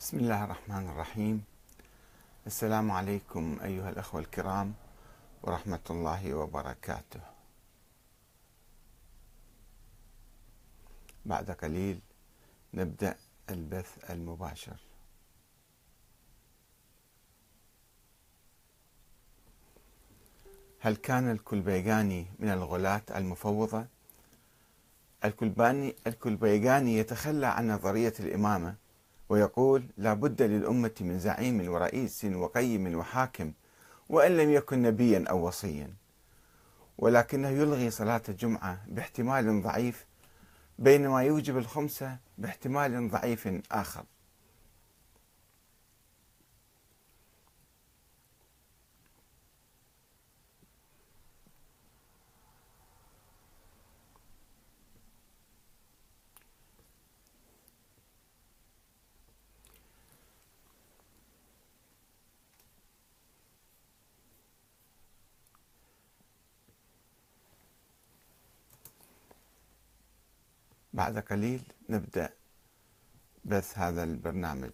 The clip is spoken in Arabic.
بسم الله الرحمن الرحيم. السلام عليكم أيها الأخوة الكرام ورحمة الله وبركاته. بعد قليل نبدأ البث المباشر. هل كان الكلبيغاني من الغلاة المفوضة؟ الكلباني الكلبيغاني يتخلى عن نظرية الإمامة ويقول لا بد للأمة من زعيم ورئيس وقيم وحاكم وإن لم يكن نبيا أو وصيا. ولكنه يلغي صلاة الجمعة باحتمال ضعيف بينما يوجب الخمسة باحتمال ضعيف آخر. بعد قليل نبدأ بث هذا البرنامج.